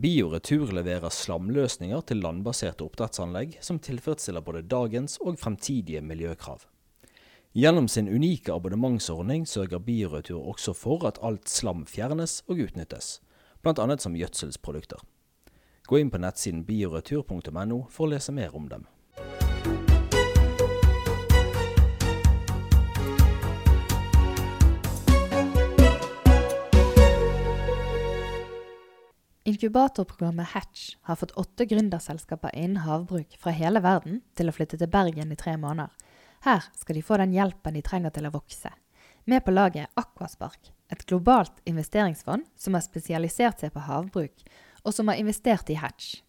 Bioretur leverer slamløsninger til landbaserte oppdrettsanlegg som tilfredsstiller både dagens og fremtidige miljøkrav. Gjennom sin unike abonnementsordning sørger Bioretur også for at alt slam fjernes og utnyttes, bl.a. som gjødselsprodukter. Gå inn på nettsiden bioretur.no for å lese mer om dem. Inkubatorprogrammet Hatch har fått åtte gründerselskaper innen havbruk fra hele verden til å flytte til Bergen i tre måneder. Her skal de få den hjelpen de trenger til å vokse. Med på laget er Aquaspark, et globalt investeringsfond som har spesialisert seg på havbruk, og som har investert i Hatch.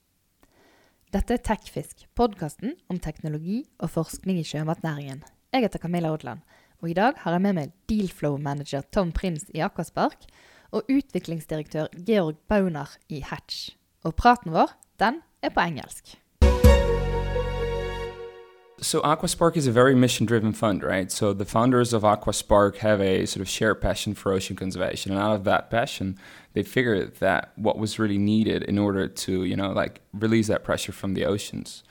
Dette er Tekfisk, podkasten om teknologi og forskning i sjømatnæringen. Jeg heter Camilla Odland, og i dag har jeg med meg Dealflow-manager Tom Prins i Aquaspark og utviklingsdirektør Georg Bauner i Hatch. Og praten vår, den er på engelsk. So Aquaspark is a very mission-driven fund, right? So the founders of Aquaspark have a sort of shared passion for ocean conservation, and out of that passion, they figured that what was really needed in order to, you know, like release that pressure from the oceans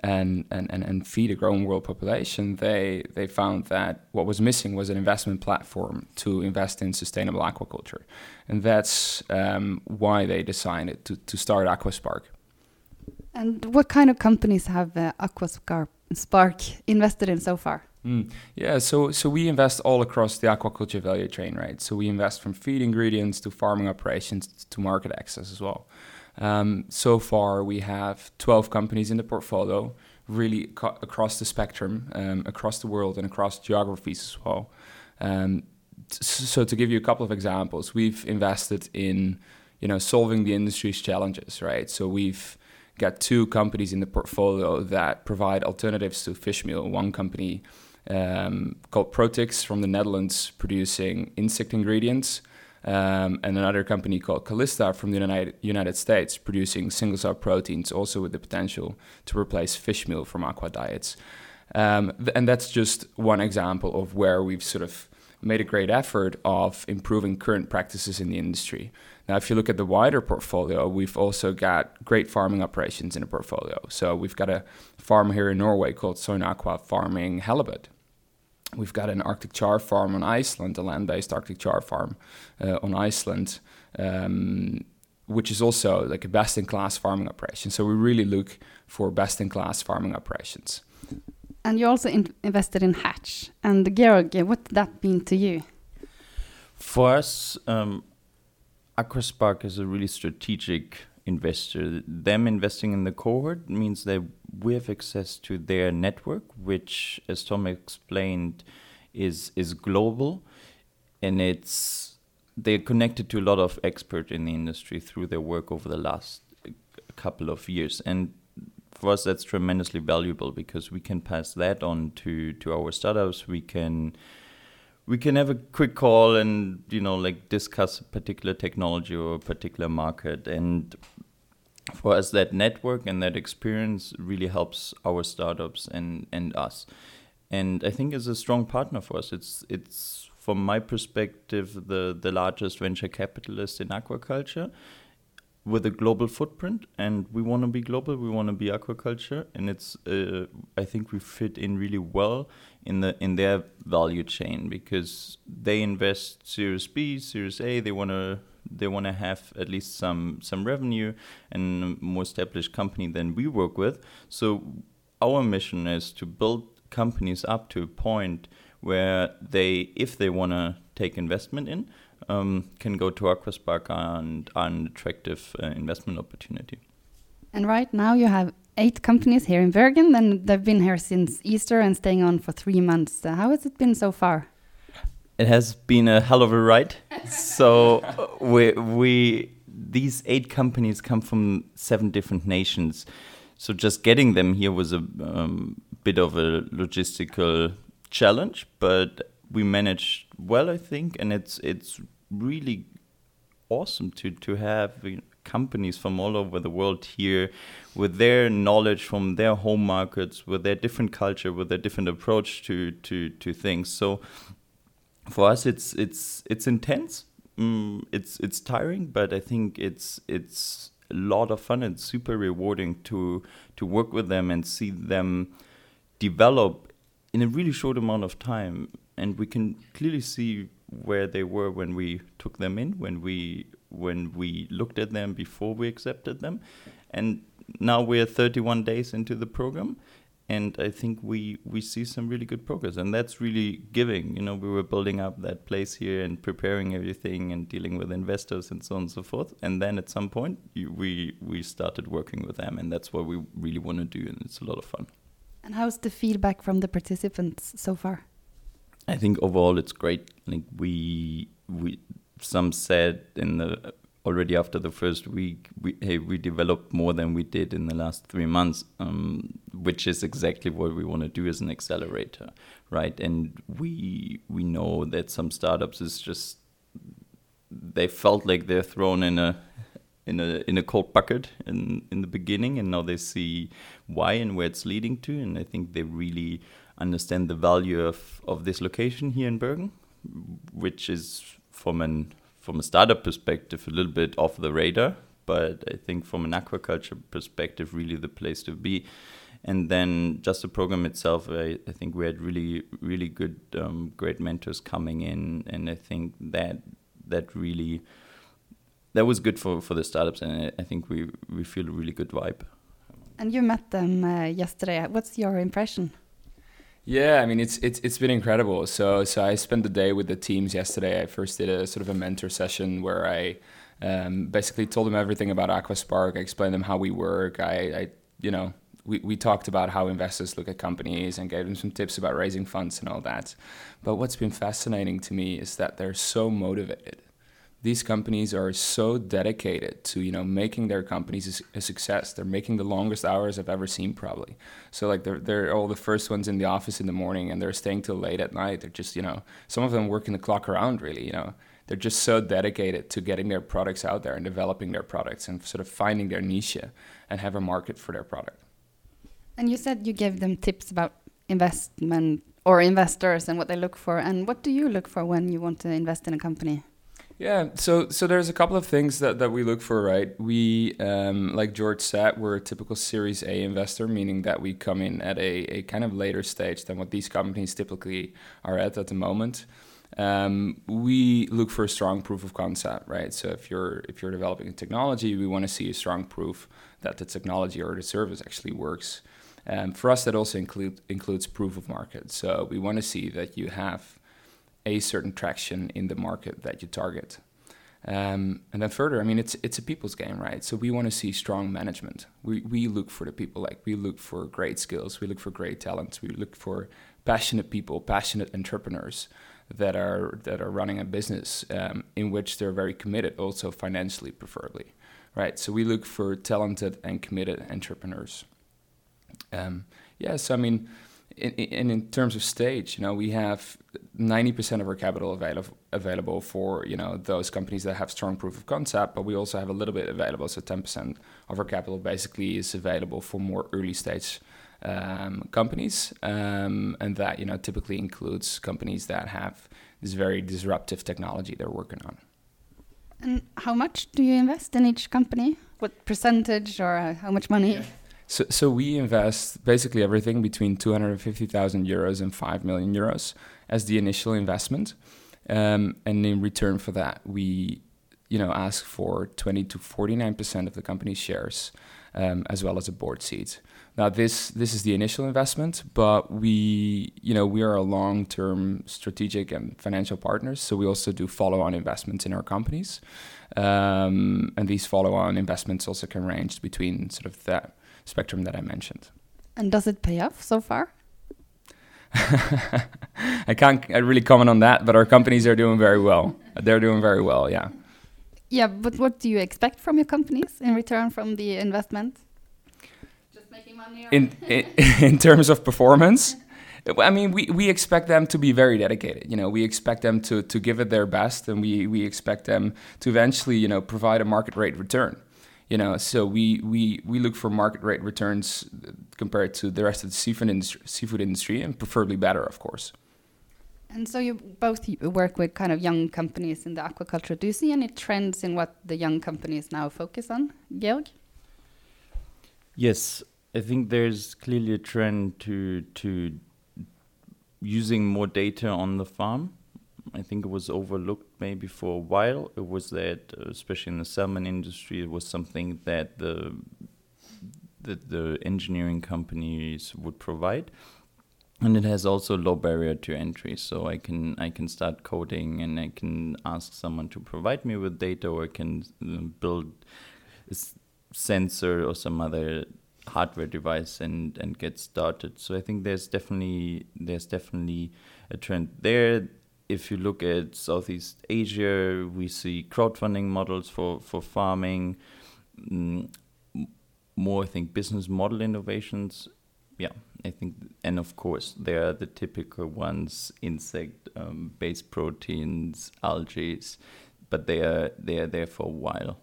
and, and, and, and feed a growing world population, they, they found that what was missing was an investment platform to invest in sustainable aquaculture. And that's um, why they decided to, to start Aquaspark. And what kind of companies have uh, Aquaspark invested in so far? Mm. Yeah, so so we invest all across the aquaculture value chain, right? So we invest from feed ingredients to farming operations to market access as well. Um, so far, we have 12 companies in the portfolio, really across the spectrum, um, across the world, and across geographies as well. Um, so, to give you a couple of examples, we've invested in, you know, solving the industry's challenges, right? So we've got two companies in the portfolio that provide alternatives to fish meal. One company um, called Protix from the Netherlands, producing insect ingredients um, and another company called Calysta from the United, United States, producing single cell proteins, also with the potential to replace fish meal from aqua diets. Um, and that's just one example of where we've sort of made a great effort of improving current practices in the industry. Now, if you look at the wider portfolio, we've also got great farming operations in the portfolio. So we've got a farm here in Norway called Sogn Aqua farming halibut. We've got an Arctic char farm on Iceland, a land-based Arctic char farm uh, on Iceland, um, which is also like a best-in-class farming operation. So we really look for best-in-class farming operations. And you also in invested in Hatch. And Georg, what did that mean to you? For us, um, Aquaspark is a really strategic investor. Them investing in the cohort means that we have access to their network, which, as Tom explained, is is global, and it's they're connected to a lot of experts in the industry through their work over the last couple of years, and for us that's tremendously valuable because we can pass that on to to our startups. We can we can have a quick call and you know like discuss a particular technology or a particular market and for us that network and that experience really helps our startups and and us. And i think is a strong partner for us. It's it's from my perspective the the largest venture capitalist in aquaculture with a global footprint. And we want to be global we want to be aquaculture. And it's uh, i think we fit in really well in the in their value chain because they invest series b series a they want to they want to have at least some some revenue and a more established company than we work with so our mission is to build companies up to a point where they if they want to take investment in um, can go to Aquaspark and are an attractive uh, investment opportunity. And right now you have eight companies here in Bergen, and they've been here since Easter and staying on for three months. Uh, how has it been so far? It has been a hell of a ride. so we we these eight companies come from seven different nations. So just getting them here was a um, bit of a logistical challenge, but we managed well, I think, and it's it's really awesome to to have you know, companies from all over the world here with their knowledge from their home markets, with their different culture, with their different approach to to to things. So for us, it's it's it's intense. Mm, it's it's tiring, but I think it's it's a lot of fun and super rewarding to to work with them and see them develop in a really short amount of time. And we can clearly see where they were when we took them in, when we when we looked at them before we accepted them, and now we're 31 days into the program, and I think we we see some really good progress, and that's really giving. You know, we were building up that place here and preparing everything and dealing with investors and so on and so forth, and then at some point you, we we started working with them, and that's what we really want to do, and it's a lot of fun. And how's the feedback from the participants so far? I think overall it's great. Like we we some said in the already after the first week, we, hey, we developed more than we did in the last three months, um, which is exactly what we want to do as an accelerator, right? And we we know that some startups is just they felt like they're thrown in a in a in a cold bucket in in the beginning, and now they see why and where it's leading to, and I think they really understand the value of of this location here in Bergen, which is from an from a startup perspective a little bit off the radar, but I think from an aquaculture perspective, really the place to be. And then just the program itself, I, I think we had really, really good, um, great mentors coming in, and I think that that really that was good for, for the startups, and I, I think we we feel a really good vibe. And you met them uh, yesterday. What's your impression? Yeah, I mean it's it's it's been incredible. So so I spent the day with the teams yesterday. I first did a sort of a mentor session where I um, basically told them everything about Aquaspark. I explained them how we work. I, I you know we, we talked about how investors look at companies and gave them some tips about raising funds and all that. But what's been fascinating to me is that they're so motivated. These companies are so dedicated to you know making their companies a, success. They're making the longest hours i've ever seen probably. So like they're, they're all the first ones in the office in the morning and they're staying till late at night. They're just you know some of them working the clock around really you know. They're just so dedicated to getting their products out there and developing their products and sort of finding their niche and have a market for their product and you said you gave them tips about investment or investors and what they look for and what do you look for when you want to invest in a company yeah, so so there's a couple of things that, that we look for, right? We, um, like George said, we're a typical Series A investor, meaning that we come in at a, a kind of later stage than what these companies typically are at at the moment. Um, we look for a strong proof of concept, right? So if you're if you're developing a technology, we want to see a strong proof that the technology or the service actually works. Um, for us, that also include, includes proof of market. So we want to see that you have a certain traction in the market that you target. Um, and then further, I mean, it's it's a people's game, right? So we want to see strong management. We we look for the people, like we look for great skills, we look for great talents, we look for passionate people, passionate entrepreneurs that are that are running a business um, in which they're very committed, also financially, preferably, right? So we look for talented and committed entrepreneurs. Um, yes, yeah, so, I mean in, in, in terms of stage, you know, we have 90% of our capital available available for you know those companies that have strong proof of concept, but we also have a little bit available. So 10% of our capital basically is available for more early stage um, companies, um, and that you know typically includes companies that have this very disruptive technology they're working on. And how much do you invest in each company? What percentage or uh, how much money? Yeah. So, so we invest basically everything between 250,000 euros and 5 million euros as the initial investment. Um, and in return for that, we you know, ask for 20 to 49% of the company's shares, um, as well as a board seat. Now, this this is the initial investment, but we, you know, we are a long-term strategic and financial partners, so we also do follow-on investments in our companies, um, and these follow-on investments also can range between sort of that spectrum that I mentioned. And does it pay off so far? I can't I really comment on that, but our companies are doing very well. They're doing very well, yeah. Yeah, but what do you expect from your companies in return from the investment? Just making money? In, in, in terms of performance? I mean, we, we expect them to be very dedicated. You know, we expect them to, to give it their best, and we, we expect them to eventually, you know, provide a market rate return you know so we we we look for market rate returns compared to the rest of the seafood industry seafood industry and preferably better of course And so you both work with kind of young companies in the aquaculture. Do you see any trends in what the young companies now focus on, Georg? Yes, I think there's clearly a trend to to using more data on the farm. I think it was overlooked maybe for a while. It was that, uh, especially in the salmon industry, it was something that the that the engineering companies would provide, and it has also low barrier to entry. So I can I can start coding and I can ask someone to provide me with data, or I can uh, build a sensor or some other hardware device and and get started. So I think there's definitely there's definitely a trend there. If you look at Southeast Asia, we see crowdfunding models for for farming. Mm, more, I think, business model innovations. Yeah, I think, and of course, there are the typical ones: insect-based proteins, algae, but they are they are there for a while.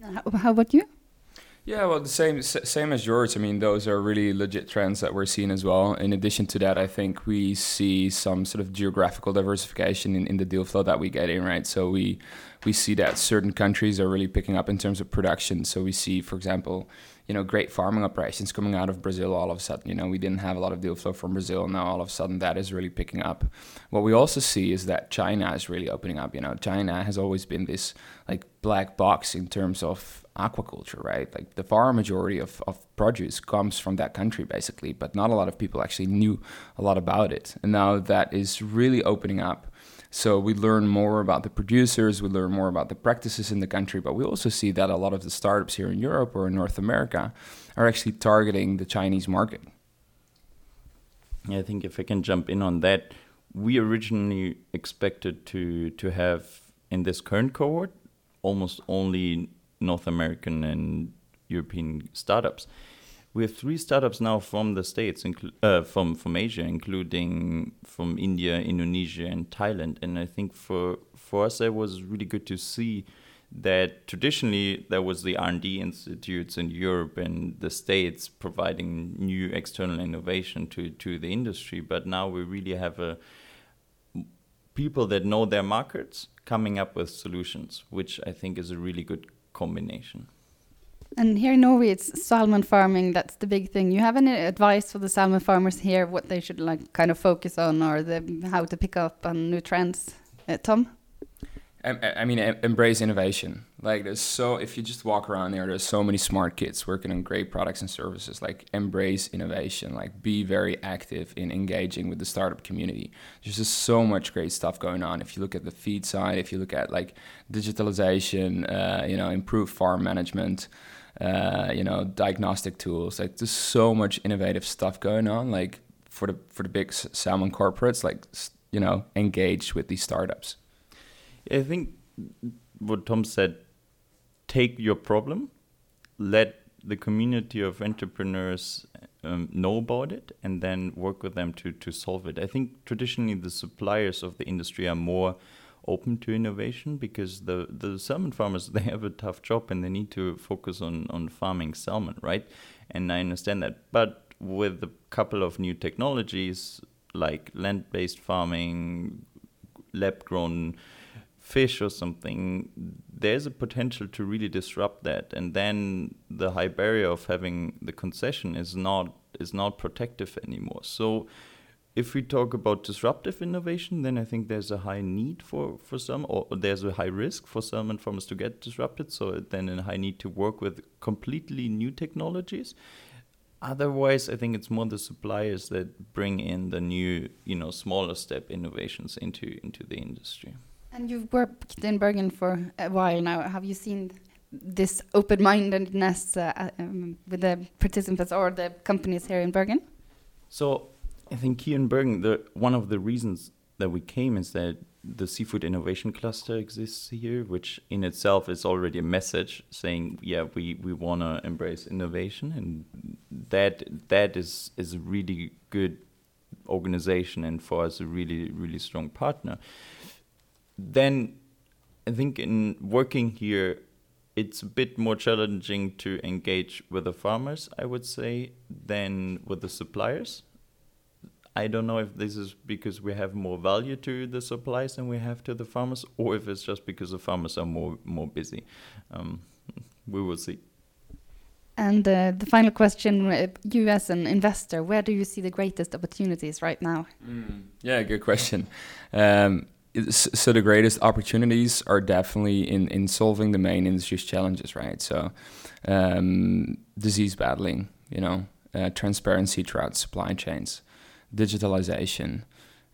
How, how about you? Yeah, well, the same same as yours. I mean, those are really legit trends that we're seeing as well. In addition to that, I think we see some sort of geographical diversification in, in the deal flow that we get in, right? So we we see that certain countries are really picking up in terms of production. So we see, for example, you know, great farming operations coming out of Brazil all of a sudden. You know, we didn't have a lot of deal flow from Brazil. Now all of a sudden that is really picking up. What we also see is that China is really opening up. You know, China has always been this like black box in terms of aquaculture, right? Like the far majority of, of produce comes from that country basically, but not a lot of people actually knew a lot about it. And now that is really opening up. So we learn more about the producers, we learn more about the practices in the country, but we also see that a lot of the startups here in Europe or in North America are actually targeting the Chinese market. Yeah, I think if I can jump in on that, we originally expected to to have in this current cohort almost only North American and European startups. We have three startups now from the states, uh, from from Asia, including from India, Indonesia, and Thailand. And I think for for us, it was really good to see that traditionally there was the R&D institutes in Europe and the States providing new external innovation to, to the industry, but now we really have a people that know their markets coming up with solutions, which I think is a really good combination. And here in Norway, it's salmon farming. That's the big thing. You have any advice for the salmon farmers here? What they should like kind of focus on, or the how to pick up on new trends? Uh, Tom. I, mean, embrace innovation. Like, there's so if you just walk around there, there's so many smart kids working on great products and services. Like, embrace innovation. Like, be very active in engaging with the startup community. There's just so much great stuff going on. If you look at the feed side, if you look at like digitalization, uh, you know, improved farm management, uh, you know, diagnostic tools. Like, there's so much innovative stuff going on. Like, for the for the big salmon corporates, like, you know, engage with these startups. I think what Tom said take your problem, let the community of entrepreneurs um, know about it, and then work with them to, to solve it. I think traditionally the suppliers of the industry are more open to innovation because the, the salmon farmers they have a tough job and they need to focus on, on farming salmon, right? And I understand that. But with a couple of new technologies like land based farming, lab grown fish or something, there's a potential to really disrupt that. And then the high barrier of having the concession is not is not protective anymore. So if we talk about disruptive innovation, then I think there's a high need for, for some, or there's a high risk for salmon farmers to get disrupted. So then a high need to work with completely new technologies. Otherwise, I think it's more the suppliers that bring in the new, you know, smaller step innovations into into the industry. And you've worked in Bergen for a while now. Have you seen this open-mindedness uh, um, with the participants or the companies here in Bergen? So I think here in Bergen, the one of the reasons that we came is that the seafood innovation cluster exists here, which in itself is already a message saying, yeah, we, we want to embrace innovation, and that that is is a really good organization and for us a really really strong partner. Then I think in working here, it's a bit more challenging to engage with the farmers, I would say, than with the suppliers. I don't know if this is because we have more value to the supplies than we have to the farmers, or if it's just because the farmers are more more busy. Um, we will see. And uh, the final question, uh, you as an investor, where do you see the greatest opportunities right now? Mm, yeah, good question. Um, it's- so the greatest opportunities are definitely in, in solving the main industry's challenges, right? So um, disease battling, you know, uh, transparency throughout supply chains, digitalization,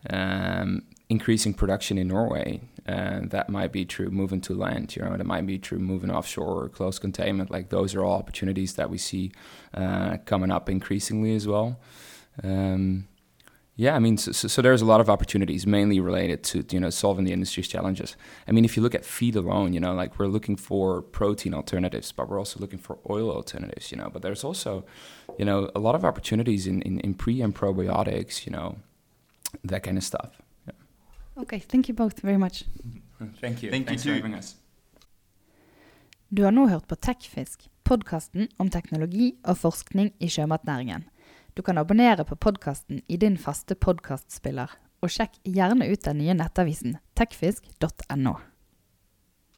um, increasing production in Norway. Uh, that might be through moving to land, you know, that might be through moving offshore or close containment. Like those are all opportunities that we see uh, coming up increasingly as well. Um, yeah, I mean, so, so, so there's a lot of opportunities, mainly related to you know solving the industry's challenges. I mean, if you look at feed alone, you know, like we're looking for protein alternatives, but we're also looking for oil alternatives, you know. But there's also, you know, a lot of opportunities in in, in pre and probiotics, you know, that kind of stuff. Okay, thank you both very much. Mm-hmm. Thank you. Thank you for having us. Du har nå hørt på Tekfisk, podkasten om teknologi og forskning i sjømatnæringen. Du kan abonnere på podkasten i din faste podkastspiller, og sjekk gjerne ut den nye nettavisen tekfisk.no.